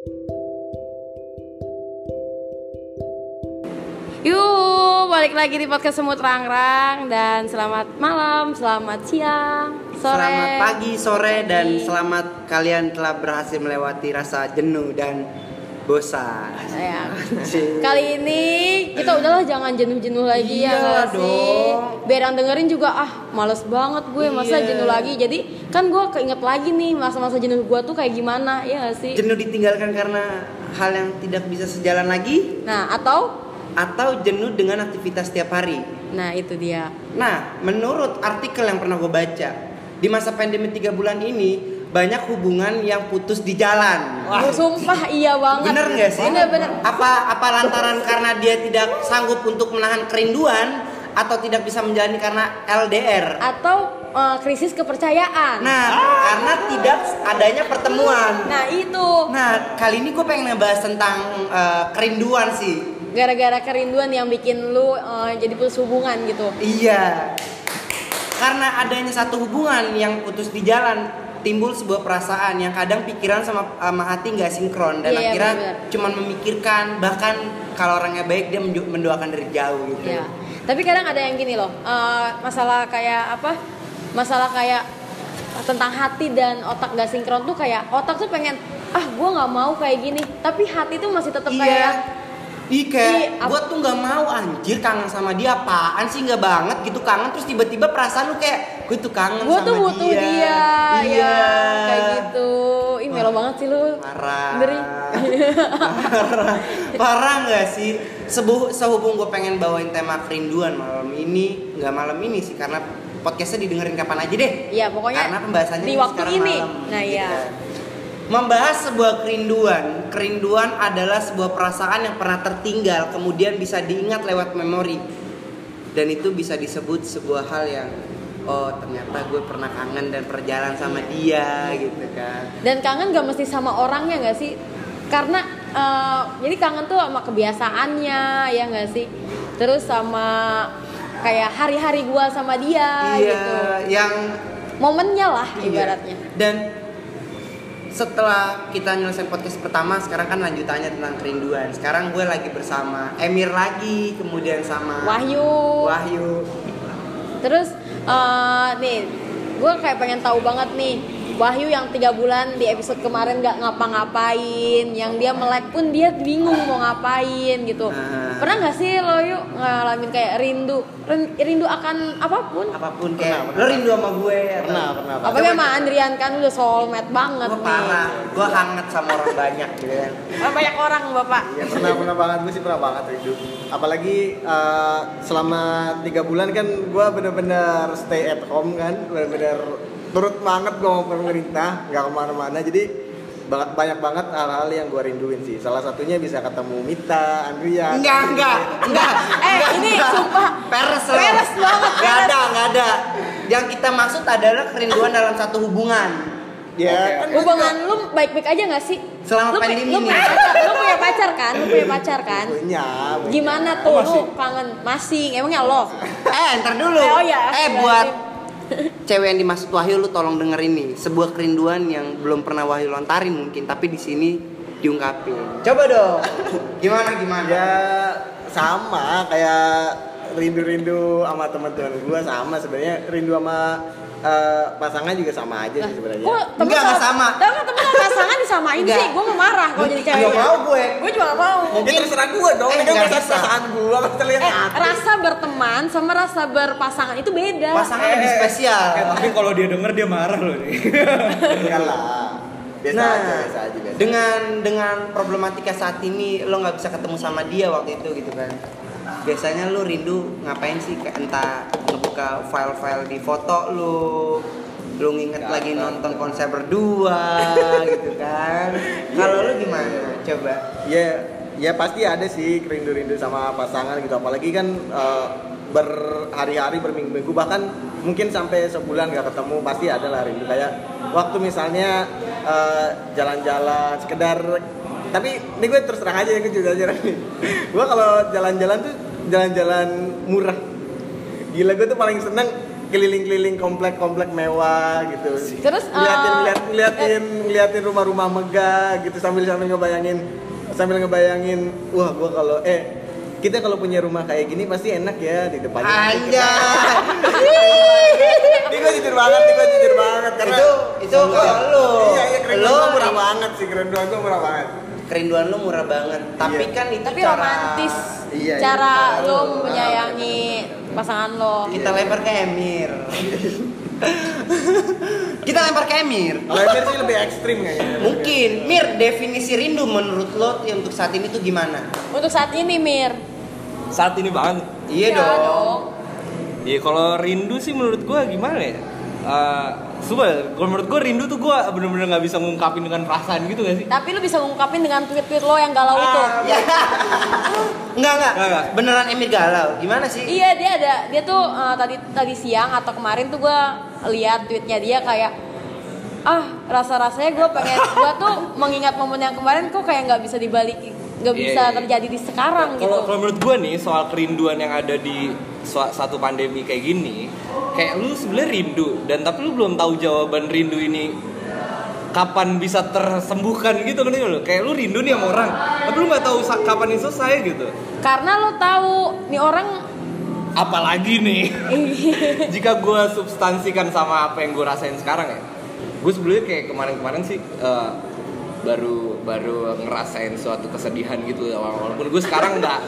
Yuk, balik lagi di podcast Semut Rangrang dan selamat malam, selamat siang, sore. Selamat pagi, sore, dan selamat kalian telah berhasil melewati rasa jenuh dan bosan. Sayang. Kali ini kita udahlah jangan jenuh-jenuh lagi ya Iya sih. dong. Biar yang dengerin juga ah males banget gue masa Iya. jenuh lagi. Jadi kan gue keinget lagi nih masa-masa jenuh gue tuh kayak gimana ya nggak sih. Jenuh ditinggalkan karena hal yang tidak bisa sejalan lagi, Nah atau atau jenuh dengan aktivitas setiap hari. nah itu dia. Nah, menurut artikel yang pernah gue baca, di masa pandemi tiga bulan ini banyak hubungan yang putus di jalan. Wah, sumpah iya banget. Bener nggak sih? Bener-bener. Apa apa lantaran karena dia tidak sanggup untuk menahan kerinduan atau tidak bisa menjalani karena LDR? Atau eh, krisis kepercayaan. Nah, karena tidak adanya pertemuan. Nah itu Nah, kali ini gue pengen ngebahas tentang eh, kerinduan sih. gara-gara kerinduan yang bikin lu eh, jadi putus hubungan gitu. Iya. Karena adanya satu hubungan yang putus di jalan, timbul sebuah perasaan yang kadang pikiran sama sama hati nggak sinkron dan Iya, iya, akhirnya benar-benar. cuman memikirkan bahkan kalau orangnya baik dia mendoakan dari jauh gitu. Ya. Tapi kadang ada yang gini loh, eh, masalah kayak apa? Masalah kayak tentang hati dan otak gak sinkron tuh kayak otak tuh pengen ah gue nggak mau kayak gini, tapi hati tuh masih tetap Iya. kayak Ih, ap- gue tuh nggak mau anjir kangen sama dia apaan sih nggak banget gitu kangen terus tiba-tiba perasaan lu kayak gue tuh kangen gue sama tuh butuh dia, Iya. ya kayak gitu. Ih melo banget sih lu. Parah. Ngeri. Parah. Parah nggak sih? Sebu sehubung gue pengen bawain tema kerinduan malam ini, nggak malam ini sih karena podcastnya didengerin kapan aja deh. Iya pokoknya Karena pembahasannya di ini waktu sekarang ini. malam, Nah gitu. iya. Membahas sebuah kerinduan. Kerinduan adalah sebuah perasaan yang pernah tertinggal, kemudian bisa diingat lewat memori. Dan itu bisa disebut sebuah hal yang oh ternyata gue pernah kangen dan perjalanan sama dia gitu kan. Dan kangen gak mesti sama orangnya gak sih? Karena eh, jadi kangen tuh sama kebiasaannya ya gak sih? Terus sama kayak hari-hari gua sama dia iya, gitu. yang Momennya lah Iya. ibaratnya. Dan setelah kita nyelesain podcast pertama, sekarang kan lanjutannya tentang kerinduan. Sekarang gue lagi bersama Emir lagi, kemudian sama Wahyu. Wahyu. Terus eh, nih, gue kayak pengen tahu banget nih. Wahyu yang tiga bulan di episode kemarin gak ngapa-ngapain, yang dia melek pun dia bingung mau ngapain gitu. Nah. Pernah nggak sih lo yuk ngalamin kayak rindu, Rin- rindu akan apa pun? Apa pun kayak pernah. lo rindu sama gue atau- Pernah, pernah. Apalagi sama Andrian kan udah soulmate banget Gue parah, gue hangat sama orang banyak gitu kan. Banyak orang bapak. Iya pernah pernah banget gue sih pernah banget rindu. Apalagi eh, selama tiga bulan kan gue bener-bener stay at home kan, bener-bener turut banget gue sama pemerintah, nggak ke mana-mana. Jadi ba- banyak banget hal-hal yang gue rinduin sih. Salah satunya bisa ketemu Mita, Andrian. Enggak, enggak, enggak. Eh ini sumpah Peres lo. Peres banget, Gak peres. ada, gak ada. Yang kita maksud adalah kerinduan dalam satu hubungan. Ya, kan hubungan lu baik-baik aja gak sih? Selama lu, pandemi lu ini. punya pacar, lu punya pacar kan? Lu punya pacar kan? punya. punya. Gimana tuh lu kangen masing? Emangnya lo? Eh, ntar dulu. Eh, oh iya, Eh, buat. Cewek yang dimaksud Wahyu lu tolong dengerin nih. Sebuah kerinduan yang belum pernah Wahyu lontarin mungkin, tapi di sini diungkapin. Coba dong. Gimana gimana? Ya sama kayak rindu-rindu sama teman-teman gue sama sebenarnya rindu sama eh, pasangan juga sama aja sih sebenarnya. Kok temen Enggak, enggak sama. Tapi temen sama pasangan disamain Enggak. sih? Gue mau marah kalau jadi cewek. Nggak mau gue. Gue juga gak mau. Mungkin terserah gue dong, Eh, ini perasaan gue, kan terlihat Eh, hati. rasa berteman sama rasa berpasangan itu beda. Pasangan lebih spesial. Eh, tapi kalau dia denger dia marah loh nih. Enggak lah. Biasa nah, aja, biasa aja biasa. dengan dengan problematika saat ini lo nggak bisa ketemu sama dia waktu itu gitu kan. Biasanya lo rindu ngapain sih? Kayak entah ngebuka file-file di foto lo, lo nginget Nggak lagi nonton konser berdua gitu kan. Kalau lo gimana? Coba. Ya, ya pasti ada sih rindu-rindu sama pasangan gitu. Apalagi kan eh, berhari-hari, berminggu-minggu bahkan mungkin sampai sebulan gak ketemu pasti ada lah rindu kayak waktu misalnya eh, jalan-jalan sekedar tapi ini gue terus terang aja ya gue jujur aja nih gue kalau jalan-jalan tuh jalan-jalan murah gila gue tuh paling seneng keliling-keliling komplek-komplek mewah gitu. Terus, ngeliatin uh, ngeliat- ngeliatin ngeliatin rumah-rumah megah gitu sambil sambil ngebayangin sambil ngebayangin wah gua kalau eh kita kalau punya rumah kayak gini pasti enak ya di depannya. Anjay. Ini gue jujur banget, ini gue jujur banget karena Itu- itu kalau lu. Iya, iya keren gue murah banget sih, keren gue murah banget. Kerinduan lu murah banget. Tapi Iya. kan itu Tapi cara romantis. Iya, iya. cara Cara lo menyayangi pasangan lo. kita lempar ke Emir. kita lempar ke Emir. Kalau Emir sih lebih ekstrim kayaknya. Mungkin, Mir, definisi rindu menurut lo ya untuk saat ini tuh gimana? Untuk saat ini Mir. Saat ini banget. Iya Ya dong. Iya kalau rindu sih menurut gua gimana ya? Eh, Sumpah, kalau menurut gua rindu tuh gua bener-bener nggak bisa ngungkapin dengan perasaan gitu gak sih? Tapi lu bisa ngungkapin dengan tweet-tweet lo yang galau itu. Ya. enggak, enggak, Enggak, enggak. Beneran Emir galau. Gimana sih? Iya dia ada dia tuh eh, tadi tadi siang atau kemarin tuh gue lihat tweetnya dia kayak ah rasa rasanya gue pengen gue tuh mengingat momen yang kemarin kok kayak nggak bisa dibalik nggak Iya, bisa iya. terjadi di sekarang gitu. Kalau kalau menurut gua nih soal kerinduan yang ada di satu pandemi kayak gini, kayak lu sebenarnya rindu dan tapi lu belum tahu jawaban rindu ini kapan bisa tersembuhkan gitu kan lu? Kayak lu rindu nih sama orang tapi lu nggak tahu kapan ini selesai gitu. Karena lo tahu nih orang apalagi nih? Jika gue substansikan sama apa yang gue rasain sekarang ya gue sebelumnya kayak kemarin-kemarin sih eh, baru baru ngerasain suatu kesedihan gitu walaupun gue sekarang nggak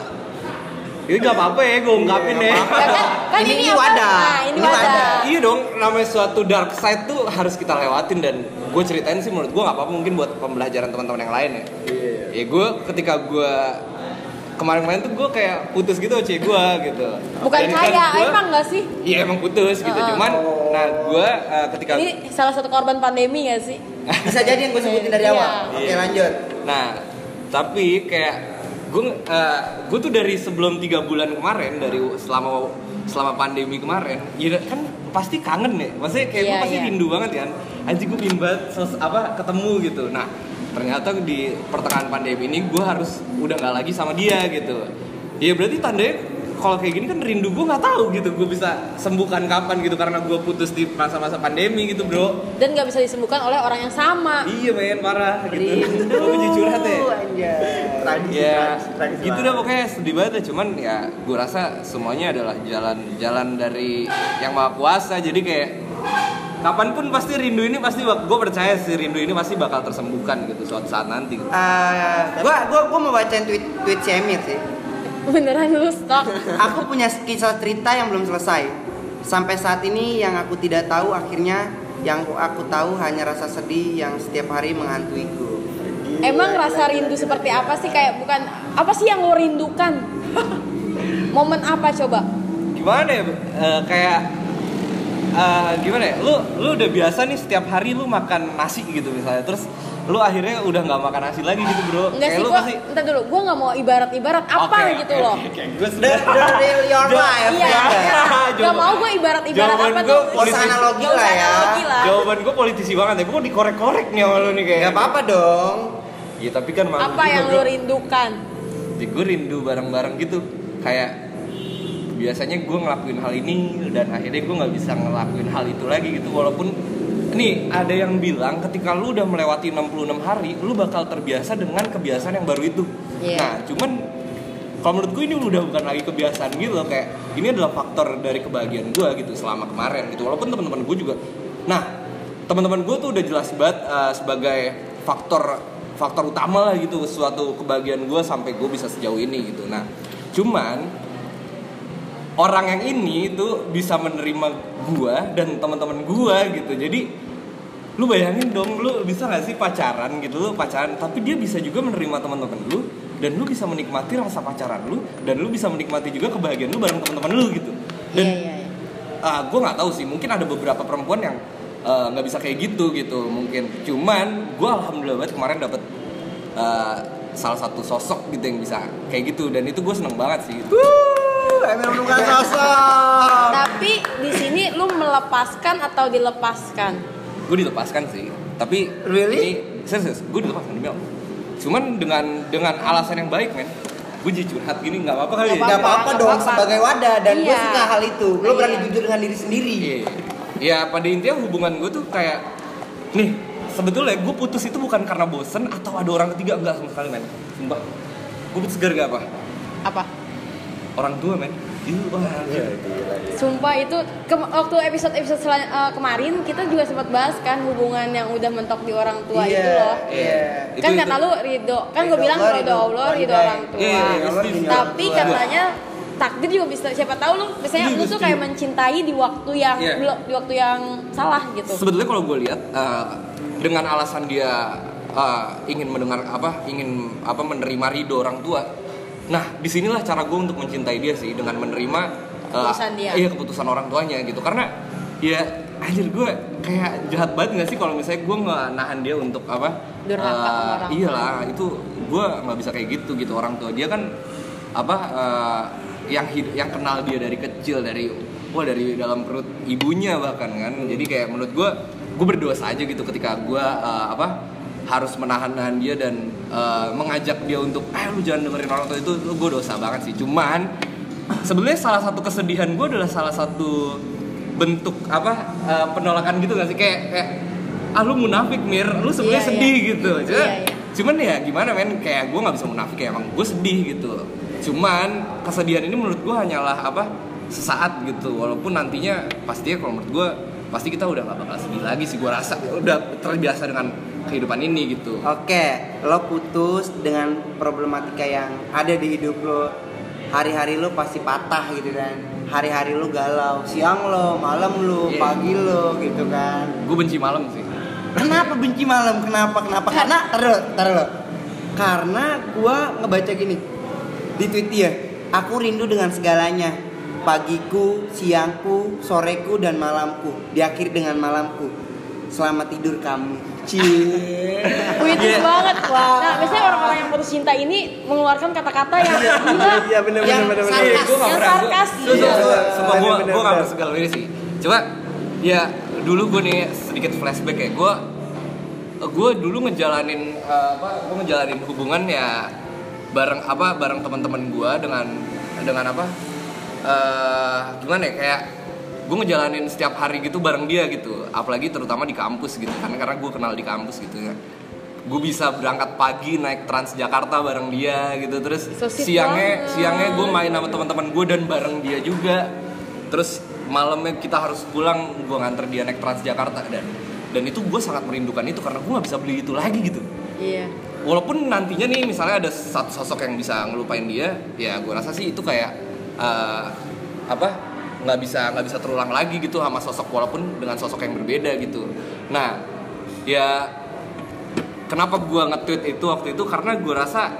ini nggak apa-apa ya gue ungkapin Iya, ya nggak apa-apa. kan, kan Ini- ini, wadah. Nah, ini, Ini wadah. wadah. iya dong namanya suatu dark side tuh harus kita lewatin dan gue ceritain sih menurut gue nggak apa-apa mungkin buat pembelajaran teman-teman yang lain ya Iya. ya gue ketika gue kemarin-kemarin tuh gue kayak putus gitu cewek gue gitu Bukan Dan kan gua- emang gak sih? Iya emang putus gitu, Heeh. cuman nah gue ketika Ini salah satu korban pandemi gak sih? Bisa jadi yang gue sebutin dari Iya. awal. Oke, Iya. lanjut. nah tapi kayak gue gue tuh dari sebelum tiga bulan kemarin dari selama selama pandemi kemarin ya kan pasti kangen ya maksudnya kayak gue Iya, pasti iya. rindu banget kan. Anjing gue banget ses- apa ketemu gitu. Nah ternyata di pertengahan pandemi ini gue harus udah nggak lagi sama dia gitu. Ya berarti tandanya kalau kayak gini kan rindu gue nggak tahu gitu gue bisa sembuhkan kapan gitu karena gue putus di masa-masa pandemi gitu bro Dan gak bisa disembuhkan oleh orang yang sama. iya men parah gitu Rindu. gue jadi curhat ya. Tradisi, ya gitu dah pokoknya sedih banget ya cuman ya gue rasa semuanya adalah jalan jalan dari yang maha kuasa jadi kayak kapan pun pasti rindu ini pasti gue percaya sih rindu ini pasti bakal tersembuhkan gitu suatu saat nanti gitu. Gua gua gua mau bacain tweet tweet si Emir sih. Beneran lu stok. Aku punya kisah cerita yang belum selesai. Sampai saat ini yang aku tidak tahu akhirnya yang aku tahu hanya rasa sedih yang setiap hari menghantuiku. Emang rasa rindu seperti apa sih? Kayak bukan apa sih yang lo rindukan? Momen apa coba? gimana ya Eh, kayak eh, gimana ya lu lu udah biasa nih setiap hari lu makan nasi gitu misalnya terus lu akhirnya udah nggak makan nasi lagi gitu bro Enggak Kayak sih lu gua, pasti entar dulu, gua nggak mau ibarat-ibarat apa Oke, gitu loh. oke, oke. Gua The, the real your life. Iya, ya. iya. Gak mau gue ibarat-ibarat apa gua tuh? Gak usah analogi Nggak lah ya. analogi lah. Jawaban gue politisi banget ya, gue mau dikorek-korek nih sama lu nih kayak Gak apa-apa dong. Iya tapi kan malu Apa juga, yang bro. lo rindukan? Jadi gue rindu bareng-bareng gitu Kayak biasanya gue ngelakuin hal ini dan akhirnya gue nggak bisa ngelakuin hal itu lagi gitu walaupun nih ada yang bilang ketika lu udah melewati 66 hari lu bakal terbiasa dengan kebiasaan yang baru itu. Iya. nah cuman kalau menurut gue ini udah bukan lagi kebiasaan gitu loh kayak ini adalah faktor dari kebahagiaan gue gitu selama kemarin gitu. Walaupun teman-teman gue juga nah teman-teman gue tuh udah jelas banget uh, sebagai faktor faktor utama lah gitu suatu kebahagiaan gue sampai gue bisa sejauh ini gitu. Nah cuman orang yang ini itu bisa menerima gua dan teman-teman gua gitu jadi lu bayangin dong lu bisa gak sih pacaran gitu lu pacaran tapi dia bisa juga menerima teman-teman lu dan lu bisa menikmati rasa pacaran lu dan lu bisa menikmati juga kebahagiaan lu bareng teman-teman lu gitu dan Iya, iya, iya. ah, gue nggak tahu sih mungkin ada beberapa perempuan yang eh, nggak bisa kayak gitu gitu mungkin cuman gue alhamdulillah banget kemarin dapet eh, salah satu sosok gitu yang bisa kayak gitu dan itu gue seneng banget sih gitu. Tapi di sini lu melepaskan atau dilepaskan? gue dilepaskan sih tapi Really? ini serius gue dilepaskan demi Allah cuman dengan dengan alasan yang baik men gue jadi curhat gini nggak apa-apa kali Nggak ya Gak apa-apa nggak dong sebagai wadah dan gue Iya. suka hal itu. Lo berani Iya. jujur dengan diri sendiri. Iya. Ya pada intinya hubungan gue tuh kayak nih sebetulnya gue putus itu bukan karena bosen atau ada orang ketiga enggak sama sekali men. Sumpah. Gue putus gara-gara apa? Apa? Orang tua men. Iya, wah, Iya, gila. Sumpah itu ke- waktu episode-episode selan- eh, kemarin kita juga sempat bahas kan hubungan yang udah mentok di orang tua Iya, itu loh. Iya. Kan Itu- kata itu- lu ridho, kan gue bilang ridho Allah, ridho orang tua. Iya, Allah, ridho Tapi orang tua. katanya takdir juga bisa siapa tahu lu misalnya Setuju, lu tuh kayak mencintai di waktu yang Iya. di, waktu yang salah gitu. Sebetulnya kalau gue lihat eh, dengan alasan dia eh, ingin mendengar apa, ingin apa menerima ridho orang tua. Nah, di sinilah cara gue untuk mencintai dia sih dengan menerima eh, Keputusan dia. Iya keputusan orang tuanya gitu. Karena ya anjir gue kayak jahat banget gak sih kalau misalnya gue nggak nahan dia untuk apa? Durhaka orang tua. iyalah itu gue nggak bisa kayak gitu gitu orang tua dia kan apa eh, yang hid- yang kenal dia dari kecil dari wah dari dalam perut ibunya bahkan kan jadi kayak menurut gue gue berdosa aja gitu ketika gue eh, apa harus menahan-nahan dia dan eh, mengajak dia untuk eh lu jangan dengerin orang tua. Itu gue dosa banget sih. Cuman sebenarnya salah satu kesedihan gue adalah salah satu bentuk apa eh, penolakan gitu gak sih? Kayak kayak ah lu munafik mir. Lu sebenarnya Iya, sedih iya. gitu. Iya, iya. cuman ya gimana men? Kayak gue nggak bisa munafik kayak emang gue sedih gitu. Cuman kesedihan ini menurut gue hanyalah apa sesaat gitu. Walaupun nantinya pastinya kalau menurut gue pasti kita udah gak bakal sedih lagi sih. Gue rasa udah terbiasa dengan kehidupan ini gitu Oke, lo putus dengan problematika yang ada di hidup lo. Hari-hari lo pasti patah gitu kan. Hari-hari lo galau, siang lo, malam lo, Iya. pagi lo gitu kan. gue benci malam sih Kenapa benci malam? Kenapa? Kenapa? Karena taruh, taruh lo. Karena gua ngebaca gini di tweet dia. Aku rindu dengan segalanya. Pagiku, siangku, soreku dan malamku. Diakhiri dengan malamku. Selamat tidur kamu. Cie. Puitis banget. Nah, biasanya orang-orang yang putus cinta ini mengeluarkan kata-kata yang gila. Iya benar benar Yang benar. benar. gue gak Yang pernah sarkas. Gue Iya. Sumpah gue Bener, gue gak bener. bersegal ini sih Coba ya dulu gue nih sedikit flashback ya Gue gue dulu ngejalanin eh, apa gue ngejalanin hubungan ya bareng apa bareng teman-teman gue dengan dengan apa eh gimana ya kayak gue ngejalanin setiap hari gitu bareng dia gitu. Apalagi terutama di kampus gitu kan karena gue kenal di kampus gitu ya. Gue bisa berangkat pagi naik Transjakarta bareng dia gitu. Terus So siangnya banget. siangnya gue main sama teman-teman gue dan bareng dia juga. Terus malamnya kita harus pulang gue nganter dia naik Transjakarta dan dan itu gue sangat merindukan itu karena gue nggak bisa beli itu lagi gitu. Iya. walaupun nantinya nih misalnya ada satu sosok yang bisa ngelupain dia ya gue rasa sih itu kayak eh, apa nggak bisa nggak bisa terulang lagi gitu sama sosok walaupun dengan sosok yang berbeda gitu. Nah ya kenapa gue nge-tweet itu waktu itu? Karena gue rasa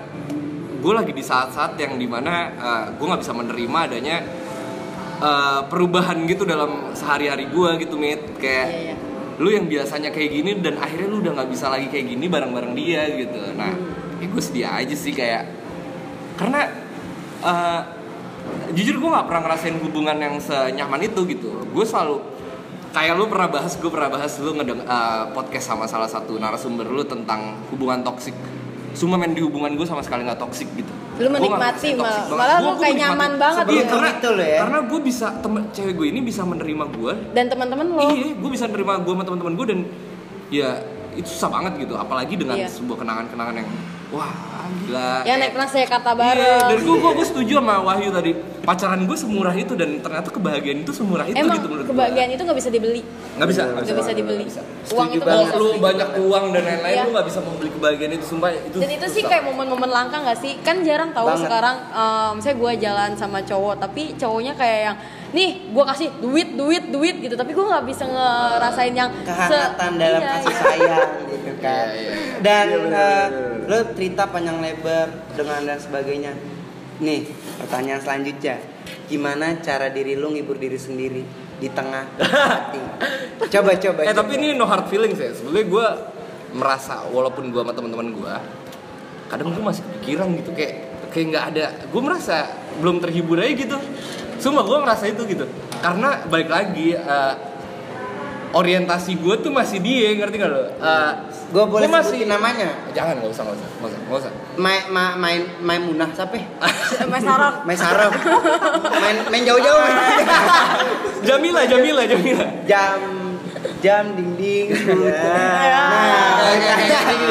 gue lagi di saat-saat yang di mana eh, gue nggak bisa menerima adanya eh, perubahan gitu dalam sehari-hari gue gitu mit. Kayak Iya, iya. lu yang biasanya kayak gini dan akhirnya lu udah nggak bisa lagi kayak gini bareng-bareng dia gitu. Nah ya gue sedih aja sih kayak karena eh, jujur gue nggak pernah ngerasain hubungan yang senyaman itu gitu gue selalu kayak lu pernah bahas gue pernah bahas lu ngedeng eh, podcast sama salah satu narasumber lu tentang hubungan toksik Cuma main di hubungan gue sama sekali nggak toksik gitu. Lu menikmati, malah- banget. malah lu kayak menikmati. nyaman banget Iya, gitu. karena Itu lo ya. Karena gue bisa temen cewek gue ini bisa menerima gue Dan teman-teman lo. Iya, gue bisa nerima gue sama teman-teman gue dan ya itu susah banget gitu. Apalagi dengan Iya. sebuah kenangan-kenangan yang wah gila. Yang naik Transjakarta Iya, bareng. dan gue gue setuju sama Wahyu tadi. Pacaran gue semurah itu dan ternyata kebahagiaan itu semurah itu Emang gitu menurut kebahagiaan itu nggak bisa dibeli. Nggak bisa, Nggak bisa dibeli. Uang Setuju itu banget. nggak bisa Lu banyak uang dan lain-lain Iya. lu nggak bisa membeli kebahagiaan itu sumpah itu. Dan itu sih susah. kayak momen-momen langka gak sih? Kan jarang tahu Banget. sekarang um, misalnya gue jalan sama cowok tapi cowoknya kayak yang nih gue kasih duit duit duit gitu tapi gue nggak bisa ngerasain yang se- kehangatan dalam Iya, kasih iya. sayang gitu kan. Iya, iya. Dan Iya, bener, eh, bener, lo cerita panjang lebar dengan dan sebagainya. Nih, pertanyaan selanjutnya. Gimana cara diri lu ngibur diri sendiri di tengah hati? Coba coba. Eh coba. tapi ini no hard feelings ya. Sebenarnya gue merasa walaupun gue sama teman-teman gue, kadang gue masih kepikiran gitu kayak kayak nggak ada. Gue merasa belum terhibur aja gitu. Sumpah gue ngerasa itu gitu. Karena balik lagi, eh, orientasi gue tuh masih dia ngerti gak lo? Uh, Gue boleh gua sebutin namanya. Jangan nggak usah nggak usah nggak usah nggak usah. Main ma, main main munah siapa? Mas Sarok. Main sarap. main main jauh-jauh. main. Jamila Jamila Jamila. jam jam ding ding. Ya.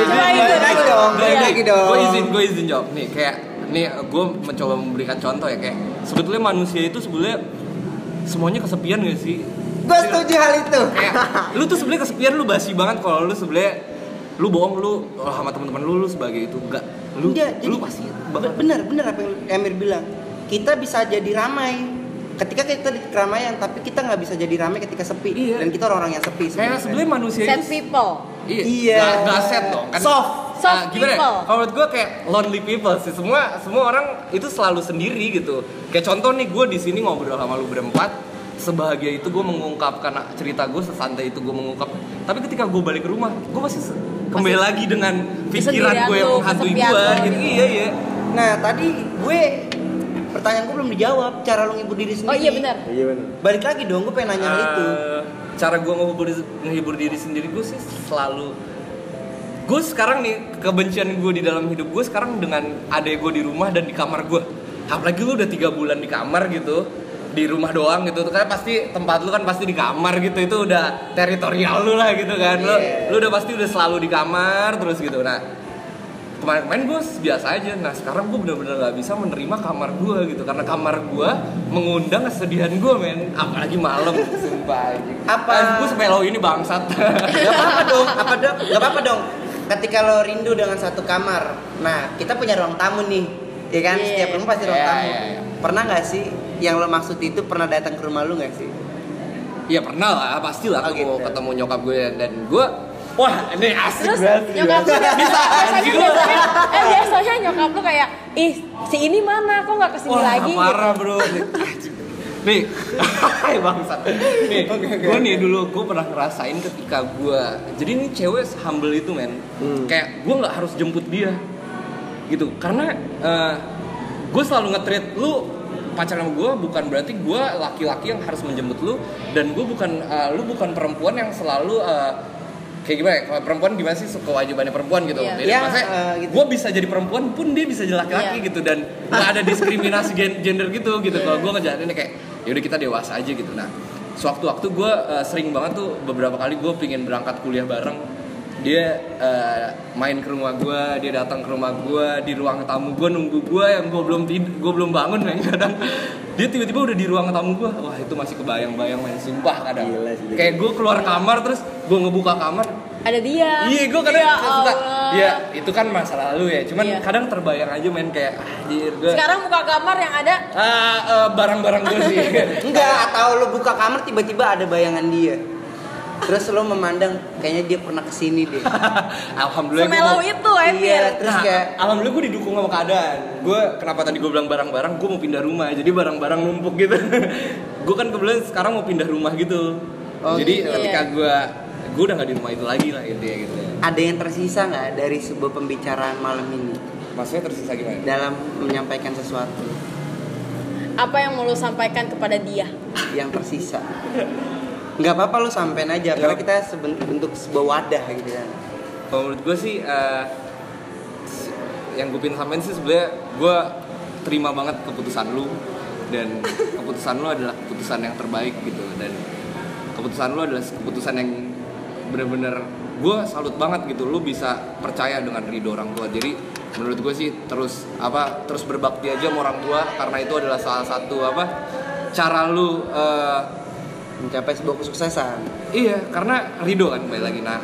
Nah, lagi dong, lagi dong. Gue izin gue izin jawab nih kayak nih gue mencoba memberikan contoh ya kayak sebetulnya manusia itu sebetulnya semuanya kesepian gak sih? Gue setuju hal itu. kayak lu tuh sebenarnya kesepian lu basi banget kalau lu sebenarnya lu bohong lu oh, sama teman-teman lu lu sebagai itu enggak lu lu jadi pasti be- bener bener apa yang Emir bilang. Kita bisa jadi ramai ketika kita di keramaian, tapi kita nggak bisa jadi ramai ketika sepi. Iya. Dan kita orang-orang yang sepi. kayak sebenarnya manusia Set people. iya Iya. nggak, nggak set dong kan Soft. Soft Ah, gimana ya? people. Kalau menurut gue kayak lonely people sih. Semua semua orang itu selalu sendiri gitu. Kayak contoh nih gue di sini ngobrol sama lu berempat, sebahagia itu gue mengungkapkan cerita gue sesantai itu gue mengungkap. Tapi ketika gue balik ke rumah, gue masih kembali lagi dengan pikiran gue yang menghantui gue. lu. Gitu. Iya iya. Nah, tadi gue pertanyaan gue belum dijawab. Cara lu ngibur diri sendiri. Oh iya benar. Iya benar. Balik lagi dong, gue pengen nanya hal itu. Cara gue ngehibur, ngehibur diri sendiri gue sih selalu gue sekarang nih kebencian gue di dalam hidup gue sekarang dengan adek gue di rumah dan di kamar gue apalagi lu udah tiga bulan di kamar gitu di rumah doang gitu kan pasti tempat lu kan pasti di kamar gitu itu udah teritorial lu lah gitu kan lu Iya. lu udah pasti udah selalu di kamar terus gitu nah kemarin-kemarin gue biasa aja nah sekarang gue bener-bener gak bisa menerima kamar gue gitu karena kamar gue mengundang kesedihan gue men apalagi malam sumpah. Apa- gue sampai lo ini bangsat Gak apa-apa dong, apa dong? Gak apa-apa dong. Ketika lo rindu dengan satu kamar, nah kita punya ruang tamu nih, ya kan? Iya. Setiap rumah pasti ruang Iya, tamu. iya, iya. Pernah nggak sih yang lo maksud itu pernah datang ke rumah lu nggak sih? Iya pernah lah. Pasti lah Oh, aku gitu. ketemu nyokap gue dan gue wah ini asik Terus banget nyokap lu bisa biasanya, eh biasanya nyokap lu kayak ih si ini mana? Kok nggak ke sini Wah, lagi? parah bro. Nih, hai bangsat. Nih, gue nih dulu gue pernah ngerasain ketika gue, jadi ini cewek humble itu men, kayak gue nggak harus jemput dia, gitu. Karena gue selalu nge-treat lu pacaran sama gue bukan berarti gue laki-laki yang harus menjemput lu dan gue bukan eh, lu bukan perempuan yang selalu eh, kayak gimana ya? Perempuan gimana sih kewajibannya perempuan gitu. Iya. Jadi Iya, maksudnya eh, gitu. gue bisa jadi perempuan pun dia bisa jadi laki-laki Iya. gitu dan nggak ada diskriminasi gen- gender gitu gitu kalau gue ngejalaninnya kayak yaudah kita dewasa aja gitu nah sewaktu-waktu gue uh, sering banget tuh beberapa kali gue pingin berangkat kuliah bareng dia uh, main ke rumah gue dia datang ke rumah gue di ruang tamu gue nunggu gue yang gue belum gue belum bangun men kadang dia tiba-tiba udah di ruang tamu gue wah itu masih kebayang-bayang main sumpah kadang Gila sih. kayak gue keluar kamar terus gue ngebuka kamar ada dia Iya, gue kadang Ya suka. Iya, itu kan masa lalu ya. Cuman Iya. kadang terbayang aja main kayak anjir gue. sekarang buka kamar yang ada Ah, eh, barang-barang gue sih. Enggak, atau lo buka kamar tiba-tiba ada bayangan dia. Terus lo memandang kayaknya dia pernah ke sini deh. Alhamdulillah. semelau mau- itu Iya, Emir terus Nah, kayak alhamdulillah gue didukung sama keadaan. Gue kenapa tadi gue bilang barang-barang, gue mau pindah rumah. Jadi barang-barang numpuk gitu. gue kan kebetulan sekarang mau pindah rumah gitu. Oh, Jadi gitu. ketika Iya. gue gue udah gak di rumah itu lagi lah intinya gitu. ada yang tersisa nggak dari sebuah pembicaraan malam ini Maksudnya tersisa gimana? dalam menyampaikan sesuatu apa yang mau lu sampaikan kepada dia yang tersisa? Nggak apa-apa lo sampein aja karena kita bentuk sebuah wadah gitu kan. Kalau menurut gue sih s- yang gue pengen sampein sih sebenarnya gue terima banget keputusan lu. Dan keputusan lu adalah keputusan yang terbaik gitu. Dan keputusan lu adalah keputusan yang bener-bener gue salut banget gitu. Lu bisa percaya dengan ridho orang tua. Jadi menurut gue sih terus apa terus berbakti aja sama orang tua. Karena itu adalah salah satu apa cara lu eh, Mencapai sebuah kesuksesan. Iya, karena Rido kan balik lagi. Nah,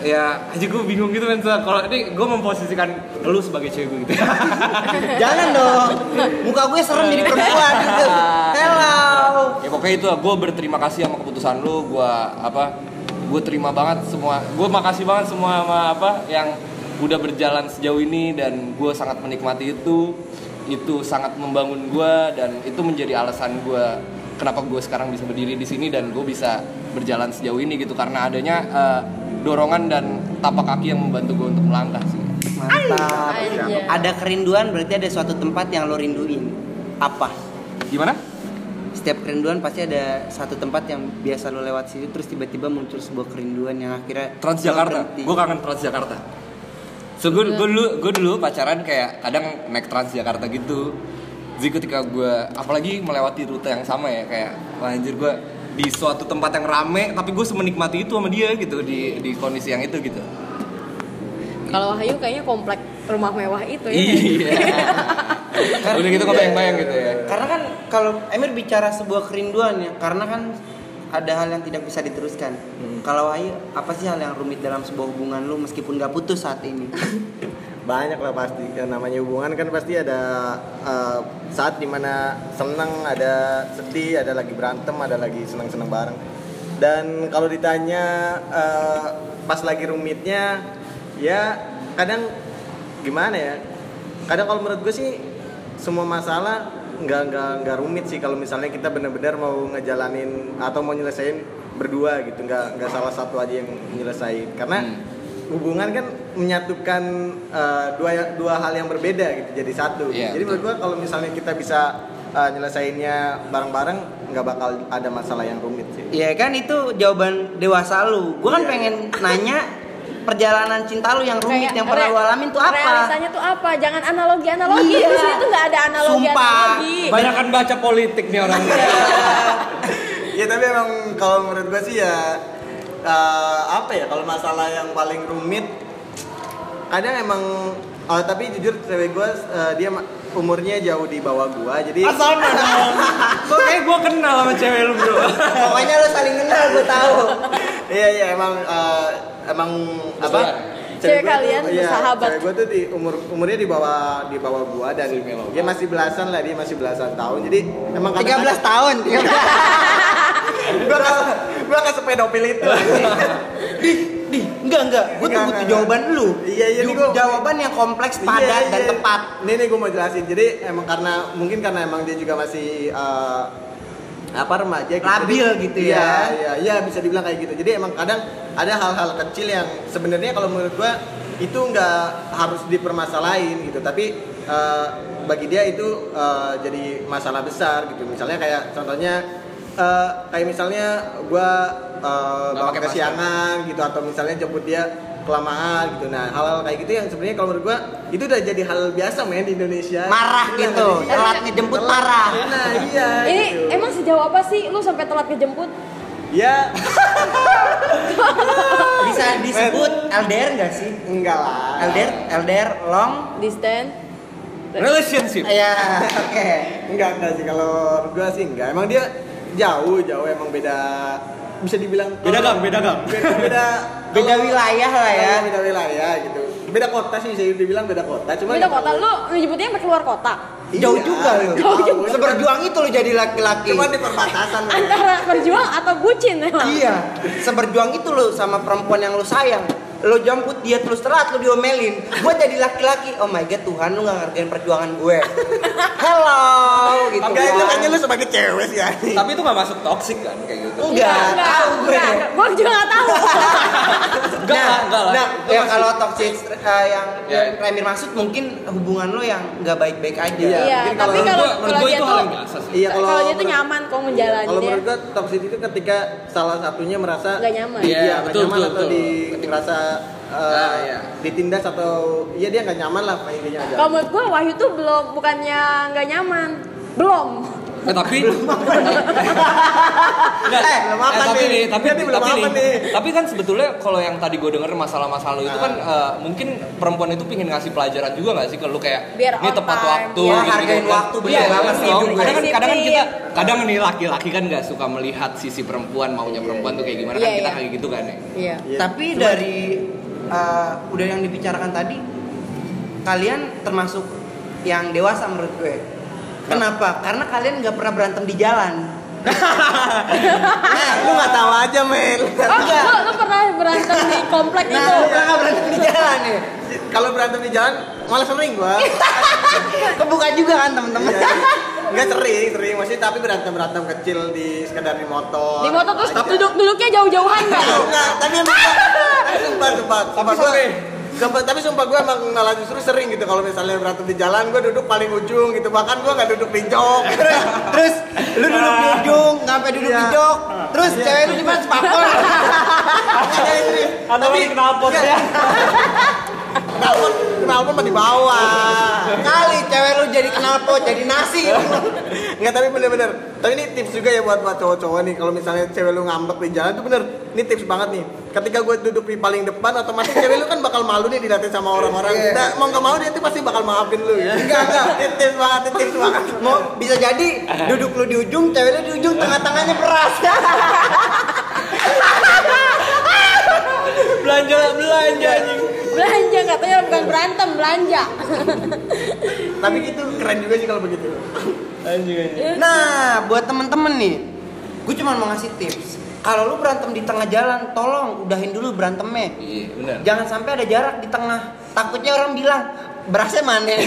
ya aja gue bingung gitu men. Kalau ini gue memposisikan lu sebagai cewek gue gitu. Jangan dong. Muka gue serem jadi perempuan gitu. Hello. ya pokoknya itu gue berterima kasih sama keputusan lu. Gue apa? Gue terima banget semua. Gue makasih banget semua sama apa yang udah berjalan sejauh ini dan gue sangat menikmati itu. Itu sangat membangun gue dan itu menjadi alasan gue kenapa gue sekarang bisa berdiri di sini dan gue bisa berjalan sejauh ini gitu karena adanya eh, dorongan dan tapak kaki yang membantu gue untuk melangkah sih. Mantap. Ada kerinduan berarti ada suatu tempat yang lo rinduin. Apa? Gimana? setiap kerinduan pasti ada satu tempat yang biasa lo lewat situ terus tiba-tiba muncul sebuah kerinduan yang akhirnya Transjakarta. Gue kangen Transjakarta. So gue dulu gue dulu pacaran kayak kadang naik Transjakarta gitu. Jadi ketika gue apalagi melewati rute yang sama ya kayak wah anjir gue di suatu tempat yang rame tapi gue semenikmati itu sama dia gitu di di kondisi yang itu gitu. Kalau Wahyu kayaknya komplek rumah mewah itu ya. Iya. Udah gitu kebayang-bayang gitu ya. Karena kan kalau Emir bicara sebuah kerinduan ya, karena kan ada hal yang tidak bisa diteruskan. Hmm. Kalau Wahyu, apa sih hal yang rumit dalam sebuah hubungan lu meskipun gak putus saat ini? banyak lah pasti. Yang namanya hubungan kan pasti ada uh, saat di mana seneng ada sedih ada lagi berantem ada lagi seneng seneng bareng. Dan kalau ditanya uh, pas lagi rumitnya ya kadang gimana ya? Kadang kalau menurut gue sih semua masalah nggak nggak nggak rumit sih kalau misalnya kita benar-benar mau ngejalanin atau mau nyelesain berdua gitu. Nggak nggak salah satu aja yang nyelesain. Karena hubungan kan menyatukan uh, dua dua hal yang berbeda gitu jadi satu Iya, jadi menurut gua kalau misalnya kita bisa uh, nyelesainnya bareng-bareng nggak bakal ada masalah yang rumit sih Iya kan itu jawaban dewasa lu. Gue kan Iya. pengen nanya perjalanan cinta lu yang rumit Kayak yang pernah lu alamin tuh apa? Realitanya tuh apa? Jangan analogi analogi. Iya. Di sini tuh nggak ada analogi Sumpah. analogi. Banyak kan baca politik nih orang. ya tapi emang kalau menurut gua sih ya uh, apa ya kalau masalah yang paling rumit kadang emang oh, tapi jujur cewek gua uh, dia umurnya jauh di bawah gua jadi Asal dong. Kok kayak gue kenal sama cewek lu bro. Pokoknya lu saling kenal gue tahu. iya iya emang uh, emang apa. Cewek gua kalian tuh, iya, bersahabat. cewek gua tuh di umur umurnya di bawah di bawah gua dan dia masih belasan lah dia masih belasan tahun jadi emang 13 kadang-kadang- tahun. gua gua kan sepedofil itu enggak enggak. Gue tuh butuh jawaban lu. Iya, iya, Ju- gua- jawaban yang kompleks, padat Iya, dan iya. tepat. Ini nih gue mau jelasin. Jadi emang karena mungkin karena emang dia juga masih eh, apa remaja gitu. Labil Jadi- gitu iya, ya. Iya, iya bisa dibilang kayak gitu. Jadi emang kadang ada hal-hal kecil yang sebenarnya kalau menurut gua itu nggak harus dipermasalahin gitu. Tapi eh, bagi dia itu eh, jadi masalah besar gitu. Misalnya kayak contohnya eh, kayak misalnya gua eh, Nggak bawa pakai kesiangan gitu atau misalnya jemput dia kelamaan gitu. Nah, hal-hal kayak gitu yang sebenarnya kalau menurut gua itu udah jadi hal biasa men di Indonesia. Marah Iya, gitu, iya. telat ngejemput Telat. marah. Nah, iya. Ini gitu. emang sejauh apa sih lu sampai telat ngejemput? ya Bisa disebut LDR enggak sih? enggak lah. LDR, LDR long. Distance? Relationship. Ya, oke. Enggak enggak sih kalau gua sih enggak. Emang dia jauh, jauh emang beda bisa dibilang Beda gang, beda gang. Beda beda, Beda wilayah lah ya. Beda wilayah gitu. Beda kota sih bisa dibilang beda kota. Cuma Beda kota lu nyebutnya sampai keluar kota. Jauh Iya, juga lu. jauh juga. Seberjuang itu lu jadi laki-laki. Cuma di perbatasan. Antara berjuang atau bucin emang. Iya, seberjuang itu lo sama perempuan yang lo sayang. Lo jemput dia terus telat lo diomelin. Gue jadi laki-laki. Oh my god Tuhan lu gak ngerjain perjuangan gue. Hello gitu. Enggak itu kan. kayaknya lu sebagai cewek sih ani. Tapi itu gak masuk toxic kan kayak gitu. Enggak, tahu gue. Gue juga gak tahu. Enggak lah, enggak lah. Nah, Itu ya masih- kalau toxic eh, yang Ya. yang Remir maksud mungkin hubungan lo yang nggak baik-baik aja. Iya. Iya, mungkin tapi kalau- kalau Menurut kalau gue dia itu tuh Iya, kalau kalau dia tuh nyaman kok menjalani Kalau menurut gua toxic itu ketika salah satunya merasa Nggak nyaman. Iya, nggak betul, nyaman betul, atau betul. di merasa uh, Nah, iya. ditindas atau iya dia nggak nyaman lah intinya aja. Kalau menurut gue Wahyu tuh belum bukannya nggak nyaman, belum. Eh, tapi Enggak, Eh, belum apa eh, tapi nih? nih, tapi Dia nih belum tapi apa nih, nih? tapi kan sebetulnya kalau yang tadi gue denger masalah-masalah lu itu kan eh, mungkin perempuan itu pingin ngasih pelajaran juga gak sih ke lu kayak Biar ini on tepat time, waktu ya. gitu, Hargain kan. waktu, bener Iya, banget sih, dong. hidup kadang kan kadang kan kita kadang nih laki-laki kan nggak suka melihat sisi perempuan maunya perempuan tuh kayak gimana kan Iya, kita iya. kayak gitu kan ya Iya. Iya. Tapi Cuma- dari uh, udah yang dibicarakan tadi, kalian termasuk yang dewasa menurut gue. Kenapa? Karena kalian nggak pernah berantem di jalan. Nah, lu nggak tahu aja men. Oh, lu, lu pernah berantem di komplek Nah, itu? lu nggak berantem di jalan ya. Kalau berantem di jalan malah sering gua. Kebuka juga kan temen-temen. Iya. Enggak sering, sering masih tapi berantem berantem kecil di sekedar di motor. Di motor terus Aja. duduk duduknya jauh-jauhan kan? Enggak, tapi emang tapi tapi gua. sampai Sumpah- tapi sumpah gue emang malah justru sering gitu kalau misalnya berantem di jalan gue duduk paling ujung gitu. Bahkan gue nggak duduk di jok. Terus terus lu duduk di ujung sampai duduk di Iya. jok? Terus cewek lu di mana spakol Atau lagi knalpot. ya. knalpot knalpot mah di bawah kali cewek lu jadi knalpot jadi nasi. Nggak tapi bener-bener. Tapi ini tips juga ya buat, buat cowok-cowok nih. Kalau misalnya cewek lu ngambek di jalan tuh bener. Ini tips banget nih. Ketika gue duduk di paling depan Otomatis cewek lu kan bakal malu nih dilihatin sama orang-orang. Iya. Nah, Mau nggak mau dia tuh pasti bakal maafin lu. Ya Enggak, enggak Ini tips banget, tips banget. Mau bisa jadi duduk lu di ujung cewek lu di ujung tengah-tengahnya beras Belanja belanja anjing. Belanja katanya bukan berantem belanja. Tapi gitu keren juga sih kalau begitu. Anjing. nah buat temen-temen nih gue cuma mau ngasih tips. Kalau lu berantem di tengah jalan tolong udahin dulu berantemnya. Iya, benar. jangan sampai ada jarak di tengah. Takutnya orang bilang berasnya mana?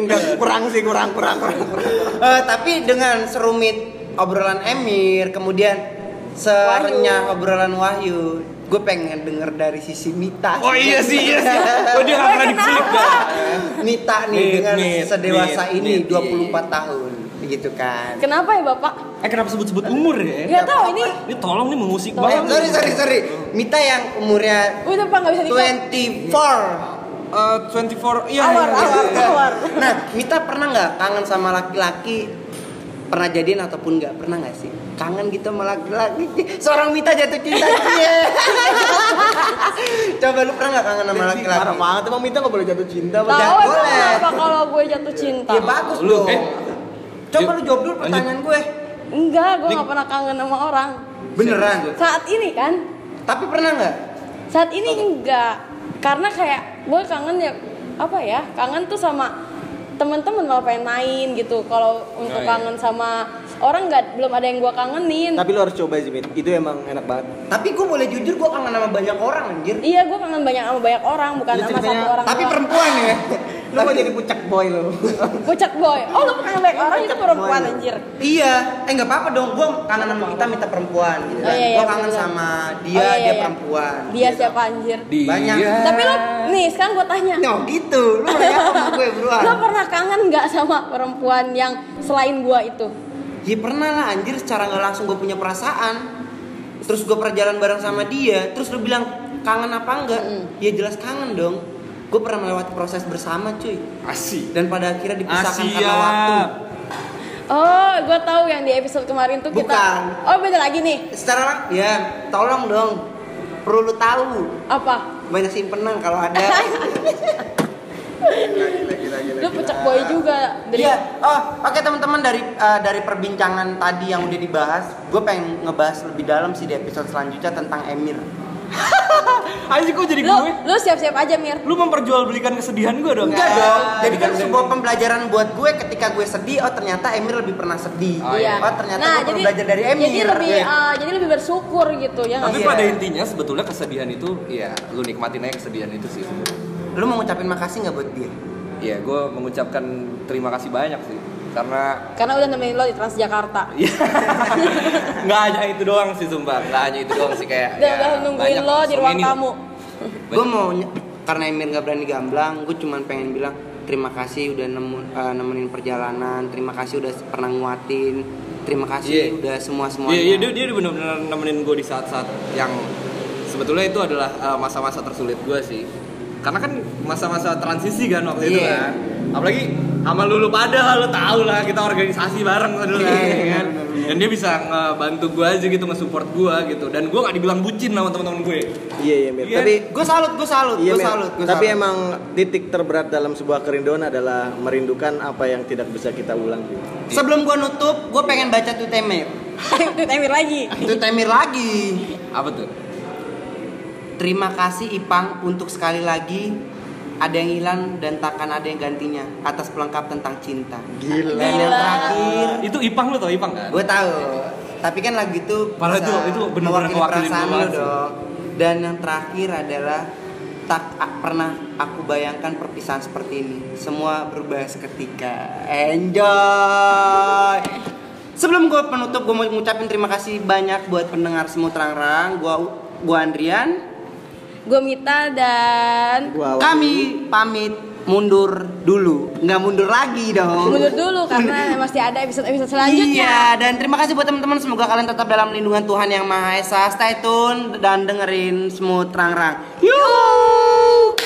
Enggak, kurang sih, kurang, kurang, kurang, kurang. Eh, tapi dengan serumit obrolan Emir, kemudian serenyah obrolan Wahyu, gue pengen denger dari sisi Mita. Oh iya sih, iya sih. Oh dia nggak pernah dikulik dah. Mita nih Mit, dengan mit, sedewasa mit, ini mit, 24 iya. tahun, gitu kan. kenapa ya bapak Eh kenapa sebut-sebut umur ya? nggak tahu ini Ini tolong nih mengusik Tolong. Eh, banget. sorry sorry sorry. Mita yang umurnya udah pak nggak bisa dikat 24. Eh, 24 iya. awar iya. awar awar Nah, Mita pernah nggak kangen sama laki-laki? Pernah jadian ataupun nggak? Pernah nggak sih? Kangen gitu sama laki-laki? Seorang Mita jatuh cinta. Coba lu pernah nggak kangen sama Parah laki-laki? banget, emang minta nggak boleh jatuh cinta tahu Jangan emang boleh. kenapa kalau gue jatuh cinta Ya bagus Lu, eh. Coba lu jawab dulu pertanyaan gue. enggak gue nggak pernah kangen sama orang Beneran? saat ini kan Tapi pernah nggak? saat ini enggak karena kayak gue kangen ya apa ya kangen tuh sama teman-teman malah pengen main gitu kalau untuk Oh, iya. kangen sama orang nggak belum ada yang gue kangenin Tapi lu harus coba sih, Mit. Itu emang enak banget. Tapi gue boleh jujur gue kangen sama banyak orang anjir. iya gue kangen banyak sama banyak orang bukan Lu sama ceritanya- satu orang Tapi doang. perempuan ya. Lu mau jadi pucak boy lu. Pucat boy oh lu kangen banyak orang itu perempuan boy. anjir Iya, eh nggak apa-apa dong. Gue kangen sama kita minta perempuan gitu. Oh, iya, iya, gue kangen bener. sama dia, Oh, iya, dia iya. perempuan. dia gitu. siapa anjir Dia. Banyak. tapi lo nih sekarang gue tanya No gitu, lu nanya sama gue beruan. lo pernah kangen nggak sama perempuan yang selain gue itu Ya pernah lah anjir secara nggak langsung gue punya perasaan. Terus gue pernah jalan bareng sama dia, terus lu bilang kangen apa enggak? Mm. Ya jelas kangen dong. Gue pernah melewati proses bersama cuy. Asik. Dan pada akhirnya dipisahkan Asia. karena waktu. oh gue tahu yang di episode kemarin tuh kita Bukan. oh beda lagi nih Secara lang- ya tolong dong. Perlu lu tahu. apa Banyak simpenan kalau ada. Gila, gila, gila, gila, lu pucak boy juga dari Iya. Oh, oke teman-teman dari eh, dari perbincangan tadi yang udah dibahas, gue pengen ngebahas lebih dalam sih di episode selanjutnya tentang Emir. Anjing kok jadi lu gue? lu siap-siap aja mir Lu memperjualbelikan kesedihan gue dong. Enggak Enggak, dong. Jadi kan sebuah pembelajaran buat gue ketika gue sedih, oh ternyata Emir lebih pernah sedih. Oh, iya. Oh ternyata gue perlu belajar dari Emir. jadi lebih Iya. eh, jadi lebih bersyukur gitu ya Tapi pada intinya sebetulnya kesedihan itu ya lu nikmatin aja kesedihan itu sih. Lu mau ngucapin makasih nggak buat dia? Iya, gue mengucapkan terima kasih banyak sih karena karena udah nemenin lo di Transjakarta Iya. nggak hanya itu doang sih sumpah, nggak hanya itu doang sih kayak. udah ya, udah nungguin banyak lo di ruang many. tamu Gue mau karena Emir nggak berani gamblang, gue cuman pengen bilang terima kasih udah nemu, eh, nemenin perjalanan, terima kasih udah pernah nguatin, terima kasih Iya. udah semua semuanya. Iya, iya dia dia benar-benar nemenin gue di saat-saat yang sebetulnya itu adalah uh, masa-masa tersulit gue sih. Karena kan masa-masa transisi kan waktu itu Iya. kan. Apalagi sama lu, lu pada lah, lu tau lah kita organisasi bareng dulu kan, Iya. ya kan. Dan dia bisa ngebantu gue aja gitu, nge-support gue gitu. Dan gue gak dibilang bucin sama teman-teman gue. Iya, iya, Mir. Iya. Tapi gue salut, gue salut, Iya, gue salut, gue Tapi salut. emang titik terberat dalam sebuah kerinduan adalah merindukan apa yang tidak bisa kita ulang. gitu. Sebelum gue nutup, gue pengen baca tweet Emir. Tweet Emir lagi Tweet Emir lagi. Apa tuh? Terima kasih Ipang untuk sekali lagi ada yang hilang dan takkan ada yang gantinya atas pelengkap tentang cinta. Gila. Dan yang terakhir, Itu Ipang lu tau Ipang kan? gue tahu. Tapi kan lagu itu Padahal itu- itu bener-bener mewakili ngewakilin perasaan gue lu sih. dong. Dan yang terakhir adalah tak pernah aku bayangkan perpisahan seperti ini. Semua berubah seketika. Enjoy. Sebelum gue penutup, gue mau ngucapin terima kasih banyak buat pendengar semua terang-terang. Gue gua Andrian. Gue Mita dan Gua Wahyu. Kami pamit mundur dulu. Nggak mundur lagi dong. mundur dulu karena masih ada episode-episode selanjutnya. Iya, dan terima kasih buat teman-teman. Semoga kalian tetap dalam lindungan Tuhan Yang Maha Esa. Stay tune dan dengerin Smooth Rang Rang. Yuk!